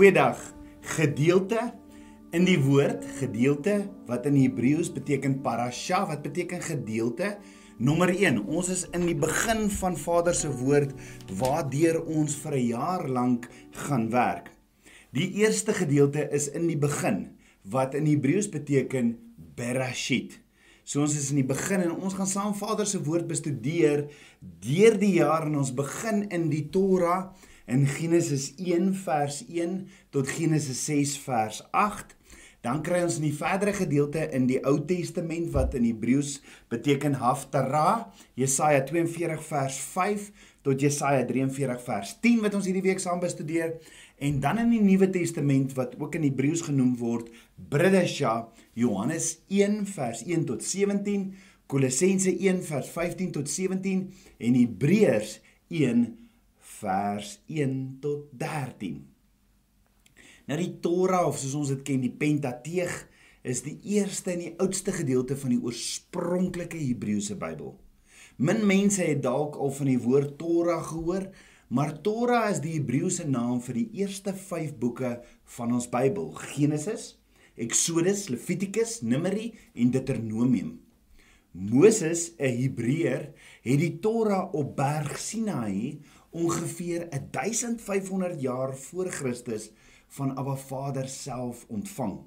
Goeiedag. Gedeelte in die woord, gedeelte wat in Hebreëus beteken parasha, wat beteken gedeelte. Nommer 1. Ons is in die begin van Vader se woord waardeur ons vir 'n jaar lank gaan werk. Die eerste gedeelte is in die begin wat in Hebreëus beteken Bereshit. So ons is in die begin en ons gaan saam Vader se woord bestudeer deur die jaar en ons begin in die Torah in Genesis 1 vers 1 tot Genesis 6 vers 8. Dan kry ons in die verdere gedeelte in die Ou Testament wat in Hebreëus beteken Haftarah, Jesaja 42 vers 5 tot Jesaja 43 vers 10 wat ons hierdie week saam bestudeer en dan in die Nuwe Testament wat ook in Hebreëus genoem word Bridesha, Johannes 1 vers 1 tot 17, Kolossense 1 vers 15 tot 17 en Hebreërs 1 vers 1 tot 13. Nou die Torah of soos ons dit ken, die Pentateeg is die eerste en die oudste gedeelte van die oorspronklike Hebreëse Bybel. Min mense het dalk al van die woord Torah gehoor, maar Torah is die Hebreëse naam vir die eerste 5 boeke van ons Bybel: Genesis, Exodus, Levitikus, Numeri en Deuteronomium. Moses, 'n Hebreër, het die Torah op Berg Sinaï ongeveer 1500 jaar voor Christus van Abba Vader self ontvang.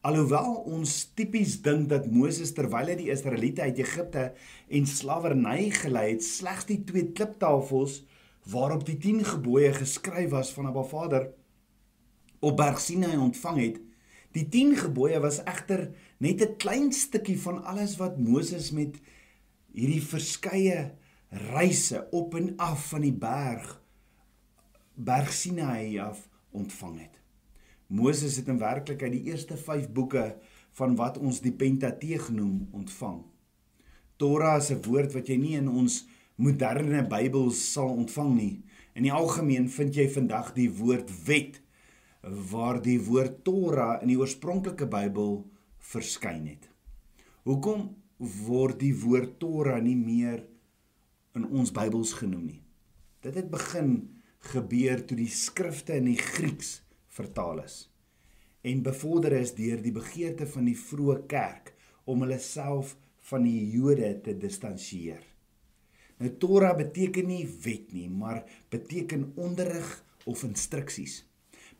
Alhoewel ons tipies dink dat Moses terwyl hy die Israeliete uit Egipte en slawerny gelei het, slegs die twee kliptafels waarop die 10 gebooie geskryf was van Abba Vader op Berg Sinai ontvang het, die 10 gebooie was egter net 'n klein stukkie van alles wat Moses met hierdie verskeie reise op en af van die berg Berg Sinai af ontvang het. Moses het in werklikheid die eerste 5 boeke van wat ons die Pentateeg noem ontvang. Torah is 'n woord wat jy nie in ons moderne Bybels sal ontvang nie. In die algemeen vind jy vandag die woord wet waar die woord Torah in die oorspronklike Bybel verskyn het. Hoekom word die woord Torah nie meer in ons Bybels genoem nie? Dit het begin gebeur toe die skrifte in die Grieks vertaal is en bevorder is deur die begeerte van die vroeë kerk om hulle self van die Jode te distansieer. Nou Torah beteken nie wet nie, maar beteken onderrig of instruksies.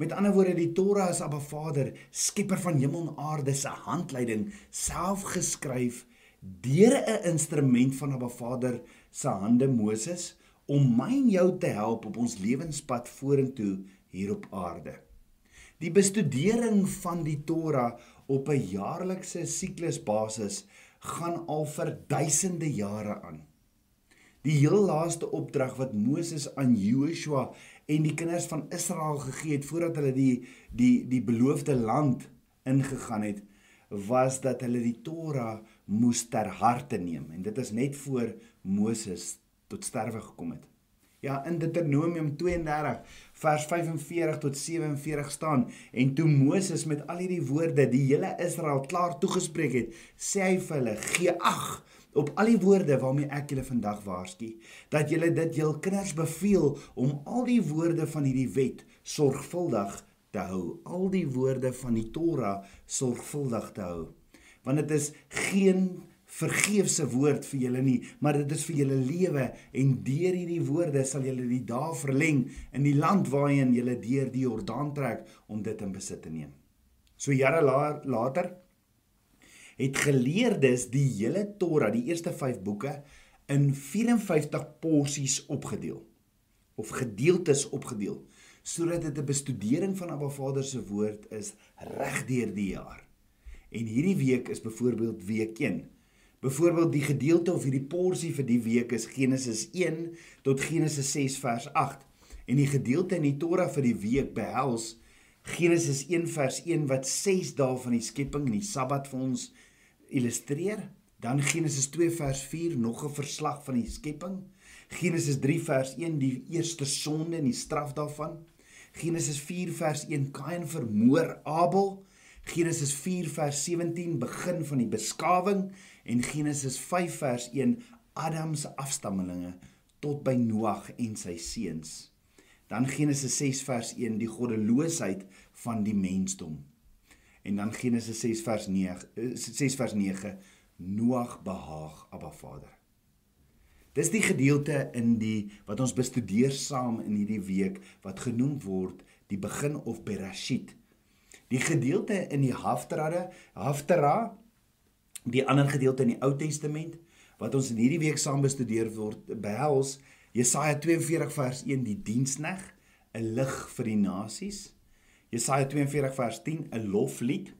Met ander woorde, die Torah is Abba Vader, skepper van hemel en aarde se handleiding, self geskryf deur 'n instrument van Abba Vader se hande Moses om my en jou te help op ons lewenspad vorentoe hier op aarde. Die bestudering van die Torah op 'n jaarlikse siklusbasis gaan al vir duisende jare aan. Die heel laaste opdrag wat Moses aan Joshua en die kinders van Israel gegee het voordat hulle die die die beloofde land ingegaan het, was dat hulle die Torah moes ter harte neem en dit is net voor Moses tot sterwe gekom het. Ja, in Deuteronomium 32 vers 45 tot 47 staan en toe Moses met al hierdie woorde die hele Israel klaar toegespreek het, sê hy vir hulle: "Gee ag op al die woorde waarmee ek julle vandag waarsku, dat julle dit jul kinders beveel om al die woorde van hierdie wet sorgvuldig te hou, al die woorde van die Torah sorgvuldig te hou." Want dit is geen vergeefse woord vir julle nie, maar dit is vir julle lewe en deur hierdie woorde sal julle die dae verleng in die land waarheen julle deur die Jordaan trek om dit in besit te neem. So jare later het geleerdes die hele Torah, die eerste 5 boeke in 54 porsies opgedeel of gedeeltes opgedeel sodat dit 'n bestudering van Abba Vader se woord is reg deur die jaar. En hierdie week is byvoorbeeld week 1 Byvoorbeeld die gedeelte of hierdie porsie vir die week is Genesis 1 tot Genesis 6 vers 8 en die gedeelte in die Torah vir die week behels Genesis 1 vers 1 wat 6 dae van die skepping en die Sabbat vir ons illustreer, dan Genesis 2 vers 4 nog 'n verslag van die skepping, Genesis 3 vers 1 die eerste sonde en die straf daarvan, Genesis 4 vers 1 Kain vermoor Abel, Genesis 4 vers 17 begin van die beskawing en Genesis 5 vers 1 Adam se afstammelinge tot by Noag en sy seuns. Dan Genesis 6 vers 1 die goddeloosheid van die mensdom. En dan Genesis 6 vers 9 6 eh, vers 9 Noag behaag Abba Vader. Dis die gedeelte in die wat ons bestudeer saam in hierdie week wat genoem word die begin of Bereshit. Die gedeelte in die Haftarah, Haftarah, die ander gedeelte in die Ou Testament wat ons in hierdie week saam bestudeer word, behels Jesaja 42 vers 1 die diensneg, 'n lig vir die nasies. Jesaja 42 vers 10 'n loflied.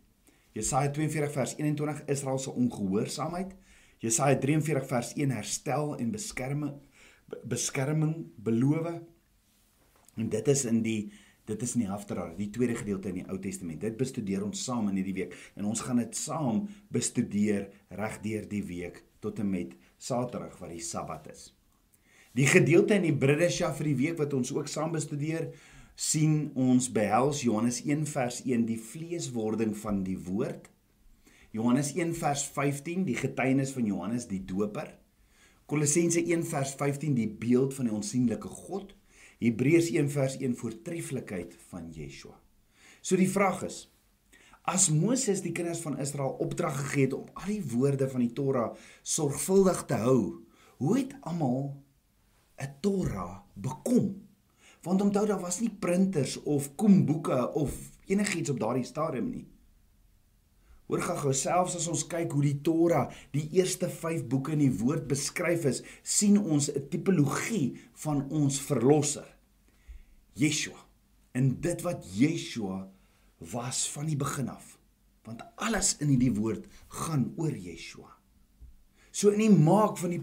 Jesaja 42 vers 21 Israel se ongehoorsaamheid. Jesaja 43 vers 1 herstel en beskerming beskerming beloof. En dit is in die dit is in die Haftarah, die tweede gedeelte in die Ou Testament. Dit bestudeer ons saam in hierdie week en ons gaan dit saam bestudeer reg deur die week tot en met Saterdag wat die Sabbat is. Die gedeelte in die Bridesha vir die week wat ons ook saam bestudeer, sien ons behels Johannes 1 vers 1 die vleeswording van die woord. Johannes 1 vers 15 die getuienis van Johannes die Doper. Kolossense 1 vers 15 die beeld van die onsigbare God. Hebreërs 1 vers 1 voortreffelikheid van Yeshua. So die vraag is As Moses die kinders van Israel opdrag gegee het om al die woorde van die Torah sorgvuldig te hou, hoe het almal 'n Torah bekom? Want onthou daar was nie printers of koemboeke of enigiets op daardie stadium nie. Hoor gou selfs as ons kyk hoe die Torah, die eerste 5 boeke in die woord beskryf is, sien ons 'n tipologie van ons verlosser, Yeshua. En dit wat Yeshua was van die begin af. Want alles in hierdie woord gaan oor Yeshua. So in die maak van die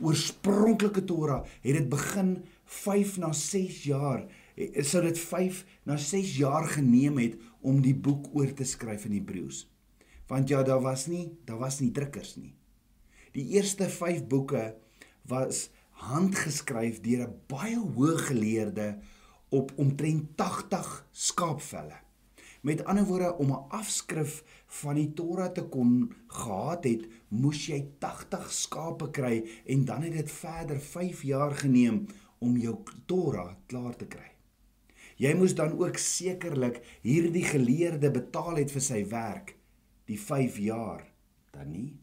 oorspronklike Torah het dit begin 5 na 6 jaar eh, sou dit 5 na 6 jaar geneem het om die boek oor te skryf in Hebreëus. Want ja, daar was nie, daar was nie drukkers nie. Die eerste 5 boeke was handgeskryf deur 'n baie hoë geleerde op omtrent 80 skaapvelle. Met ander woorde om 'n afskrif van die Torah te kon gehad het, moes jy 80 skape kry en dan het dit verder 5 jaar geneem om jou Torah klaar te kry. Jy moes dan ook sekerlik hierdie geleerde betaal het vir sy werk, die 5 jaar, dan nie?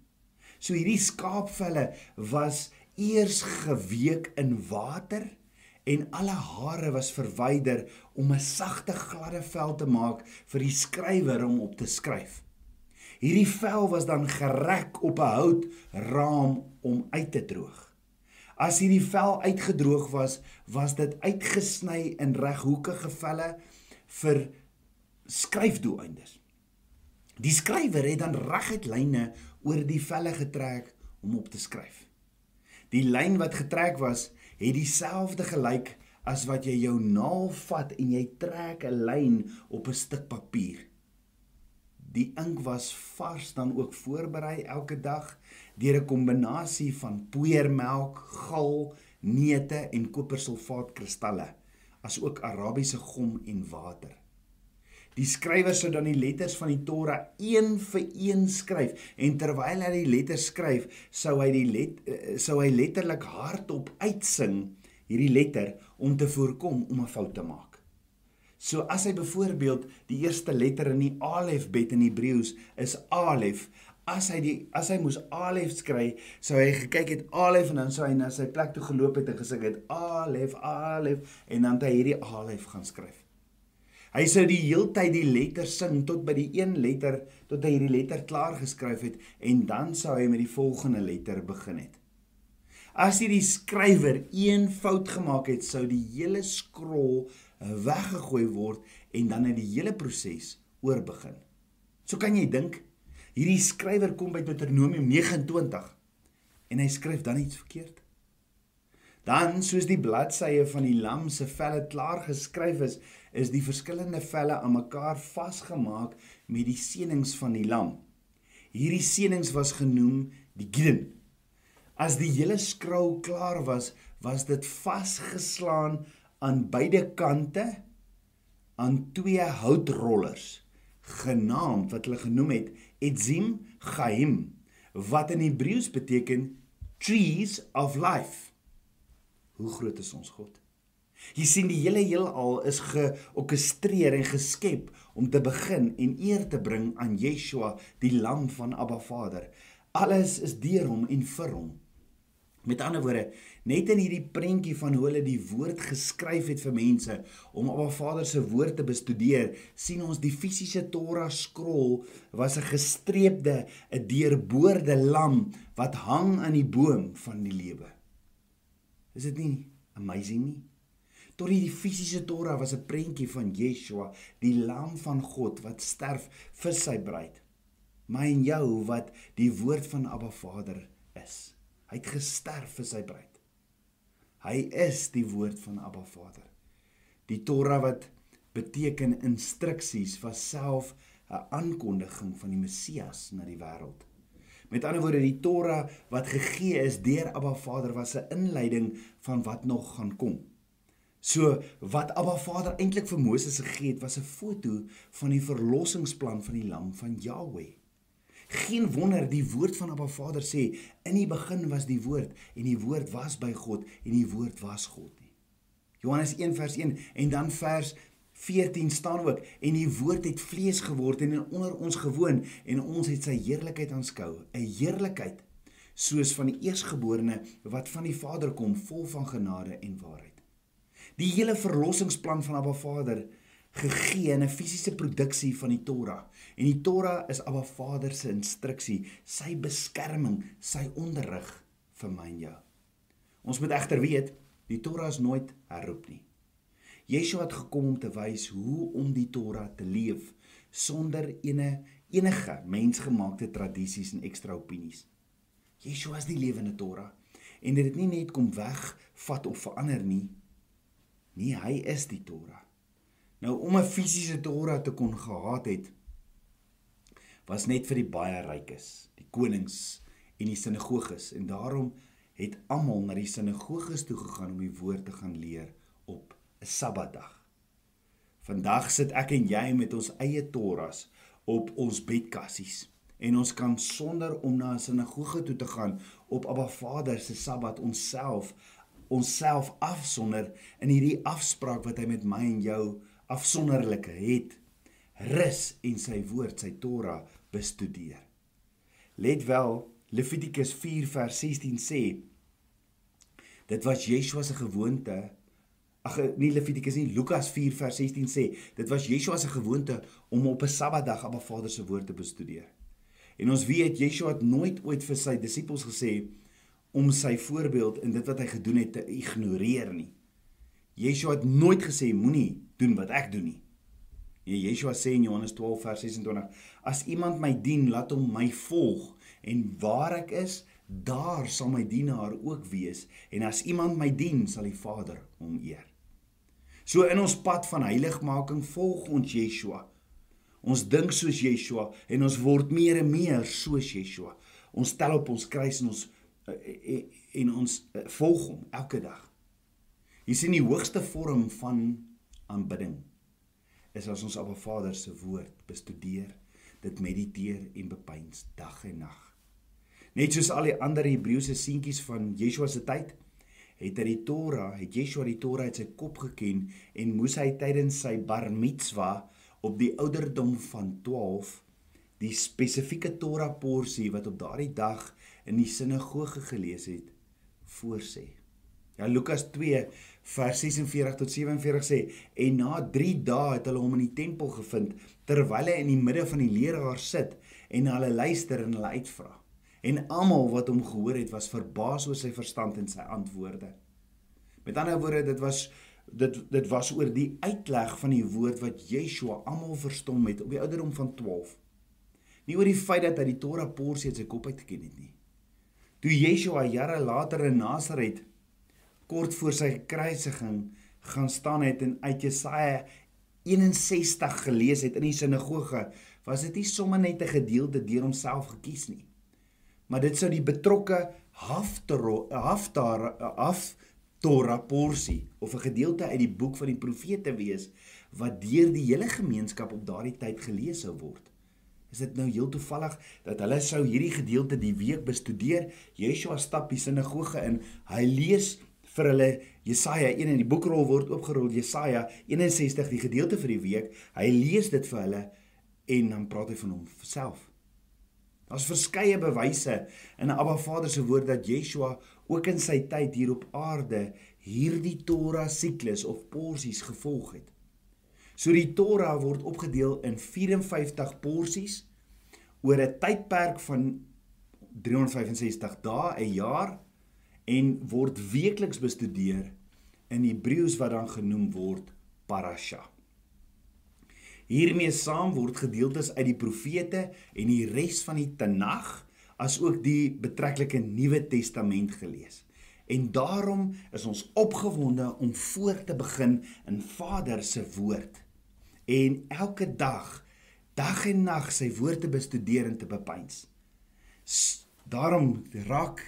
So hierdie skaapvelle was eers geweek in water en alle hare was verwyder om 'n sagte gladde vel te maak vir die skrywer om op te skryf. Hierdie vel was dan gerek op 'n houtraam om uit te droog. As hierdie vel uitgedroog was, was dit uitgesny in reghoekige velle vir skryfdoeleindes. Die skrywer het dan reguit lyne oor die velle getrek om op te skryf. Die lyn wat getrek was, het dieselfde gelyk as wat jy jou naal vat en jy trek 'n lyn op 'n stuk papier. Die ink was vars dan ook voorberei elke dag deur 'n kombinasie van poeiermelk, gal, neute en kopersulfaatkristalle, asook Arabiese gom en water. Die skrywer sou dan die letters van die Torah een vir een skryf en terwyl hy die letters skryf, sou hy die let eh, sou hy letterlik hardop uitsing hierdie letter om te voorkom om 'n fout te maak. So as hy byvoorbeeld die eerste letter in die alef bet in Hebreëus is alef, as hy die as hy moes Alef skry, sou hy gekyk het Alef en dan sou hy na sy plek toe geloop het en gesing het Alef, Alef en dan het hy hierdie Alef gaan skryf. Hy sou die heeltyd die letter sing tot by die een letter tot hy hierdie letter klaar geskryf het en dan sou hy met die volgende letter begin het. As hierdie skrywer een fout gemaak het, sou die hele skrol weggegooi word en dan het die hele proses oorbegin. So kan jy dink Hierdie skrywer kom by Deuteronomium 29 en hy skryf dan iets verkeerd. Dan soos die bladsye van die lam se velle klaar geskryf is, is die verskillende velle aan mekaar vasgemaak met die seënings van die lam. Hierdie seënings was genoem die gidden. As die hele skrol klaar was, was dit vasgeslaan aan beide kante aan twee houtrollers genaamd wat hulle genoem het Etzim Chaim wat in Hebreëus beteken trees of life. Hoe groot is ons God? Jy sien die hele heelal is georkestreer en geskep om te begin en eer te bring aan Yeshua, die lam van Abba Vader. Alles is deur hom en vir hom. Met ander woorde, net in hierdie prentjie van hoe hulle die woord geskryf het vir mense om Abba Vader se woord te bestudeer, sien ons die fisiese Torah skrol was 'n gestreepte, 'n deurboorde lam wat hang aan die boom van die lewe. Is dit nie amazing nie? Tot die fisiese Torah was 'n prentjie van Yeshua, die lam van God wat sterf vir sy bruid. My en jou wat die woord van Abba Vader is. Hy het gesterf vir sy bruid. Hy is die woord van Abba Vader. Die Torah wat beteken instruksies was self 'n aankondiging van die Messias na die wêreld. Met ander woorde, die Torah wat gegee is deur Abba Vader was 'n inleiding van wat nog gaan kom. So wat Abba Vader eintlik vir Moses gegee het, was 'n foto van die verlossingsplan van die lam van Jahweh. Geen wonder die woord van Abba Vader sê in die begin was die woord en die woord was by God en die woord was God nie. Johannes 1 vers 1 en dan vers 14 staan ook en die woord het vlees geword en onder ons gewoon en ons het sy heerlikheid aanskou 'n heerlikheid soos van die eersgeborene wat van die Vader kom vol van genade en waarheid die hele verlossingsplan van Abba Vader gegee in 'n fisiese produksie van die Torah. En die Torah is Abba Vader se instruksie, sy beskerming, sy onderrig vir my en jou. Ons moet egter weet, die Torah is nooit herroep nie. Yeshua het gekom om te wys hoe om die Torah te leef sonder ene enige mensgemaakte tradisies en ekstra opinies. Yeshua is die lewende Torah en dit het nie net kom wegvat of verander nie, Nee, hy is die Torah. Nou om 'n fisiese Torah te kon gehad het was net vir die baie rykes, die konings en die sinagoges en daarom het almal na die sinagoges toe gegaan om die woord te gaan leer op 'n Sabbatdag. Vandag sit ek en jy met ons eie Torahs op ons bedkassies en ons kan sonder om na 'n sinagoge toe te gaan op Abba Vader se Sabbat onsself onsself afsonder in hierdie afspraak wat hy met my en jou afsonderlike het rus en sy woord sy Torah bestudeer. Let wel Levitikus 4 vers 16 sê dit was Yeshua se gewoonte ag nie Levitikus nie Lukas 4 vers 16 sê dit was Yeshua se gewoonte om op 'n Sabbatdag die Vader se woord te bestudeer. En ons weet Yeshua het nooit ooit vir sy disippels gesê om sy voorbeeld en dit wat hy gedoen het te ignoreer nie. Yeshua het nooit gesê moenie doen wat ek doen nie. Nee, Yeshua sê in Johannes 12 vers 26: As iemand my dien, laat hom my volg en waar ek is, daar sal my dienaar ook wees en as iemand my dien, sal die Vader hom eer. So in ons pad van heiligmaking volg ons Yeshua. Ons dink soos Yeshua en ons word meer en meer soos Yeshua. Ons stel op ons kruis en ons Eh, eh, en ons eh, volg hom elke dag. Hier sien die hoogste vorm van aanbidding is as ons 'n Vader se woord bestudeer, dit mediteer en bepeins dag en nag. Net soos al die ander Hebreëse seentjies van Yeshua se tyd, het hy die Torah, het Yeshua die Torah uit sy kop geken en moes hy tydens sy bar mitzwa op die ouderdom van 12 die spesifieke Torah porsie wat op daardie dag in die sinagoge gelees het, voorsê. Ja Lukas 2 vers 46 tot 47 sê en na 3 dae het hulle hom in die tempel gevind terwyl hy in die midde van die leraar sit en hulle luister en hulle uitvra. En almal wat hom gehoor het was verbaas oor sy verstand en sy antwoorde. Met ander woorde dit was dit dit was oor die uitleg van die woord wat Yeshua almal verstom het op die ouderdom van 12. Nie oor die feit dat hy die Torah porsie uit sy kop uit geken het nie. Toe Yeshua jare later in Nasaret kort voor sy kruisiging gaan staan het en uit Jesaja 61 gelees het in die sinagoge, was dit nie sommer net 'n gedeelte deur homself gekies nie. Maar dit sou die betrokke haftara haftar af Torah porsie of 'n gedeelte uit die boek van die profete wees wat deur die hele gemeenskap op daardie tyd gelees sou word. Is dit nou heel toevallig dat hulle sou hierdie gedeelte die week bestudeer? Yeshua stap die sinagoge in. Hy lees vir hulle Jesaja 1 in die boekrol word opgerol Jesaja 61 die gedeelte vir die week. Hy lees dit vir hulle en dan praat hy van homself. Daar's verskeie bewyse in Abba Vader se woord dat Yeshua ook in sy tyd hier op aarde hierdie Torah siklus of porsies gevolg het. So die Torah word opgedeel in 54 porsies oor 'n tydperk van 365 dae, 'n jaar en word weekliks bestudeer in Hebreëus wat dan genoem word parasha. Hiermee saam word gedeeltes uit die profete en die res van die Tanag as ook die betrekkelike Nuwe Testament gelees. En daarom is ons opgewonde om voor te begin in Vader se woord en elke dag dag en nag sy woord te bestudeer en te bepeins. Daarom raak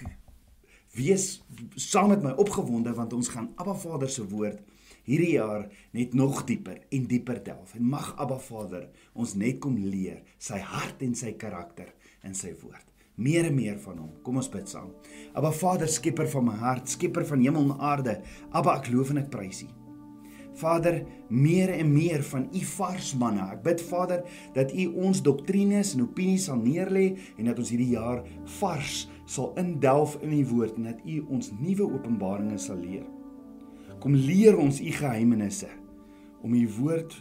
wees saam met my opgewonde want ons gaan Abba Vader se woord hierdie jaar net nog dieper en dieper delf. En mag Abba Vader ons net kom leer sy hart en sy karakter in sy woord. Meer en meer van hom. Kom ons bid saam. Abba Vader, skepper van my hart, skepper van hemel en aarde. Abba, ek loof en ek prys U. Vader, meer en meer van u vars manne. Ek bid Vader dat u ons doktrines en opinies sal neerlê en dat ons hierdie jaar vars sal indelf in u woord en dat u ons nuwe openbaringe sal leer. Kom leer ons u geheimenisse om u woord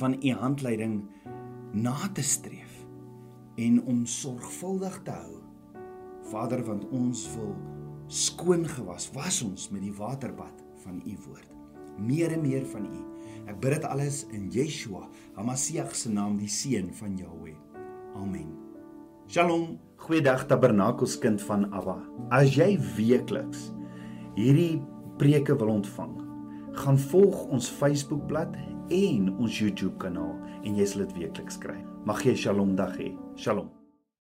van u handleiding na te streef en om sorgvuldig te hou. Vader, want ons wil skoon gewas, was ons met die waterbad van u woord meer en meer van U. Ek bid dit alles in Yeshua, Hamasiach se naam, die seun van Jahweh. Amen. Shalom. Goeiedag Tabernakelskind van Abba. As jy weekliks hierdie preke wil ontvang, gaan volg ons Facebookblad en ons YouTube kanaal en jy sal dit weekliks kry. Mag jy Shalom dag hê. Shalom.